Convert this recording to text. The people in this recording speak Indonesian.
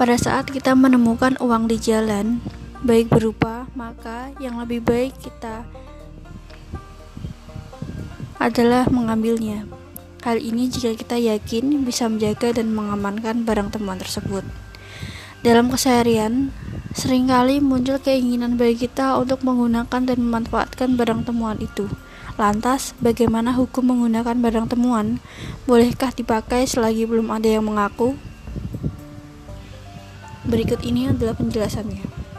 Pada saat kita menemukan uang di jalan, baik berupa, maka yang lebih baik kita adalah mengambilnya. Hal ini jika kita yakin bisa menjaga dan mengamankan barang temuan tersebut. Dalam keseharian, sering kali muncul keinginan bagi kita untuk menggunakan dan memanfaatkan barang temuan itu. Lantas, bagaimana hukum menggunakan barang temuan? Bolehkah dipakai selagi belum ada yang mengaku? Berikut ini adalah penjelasannya.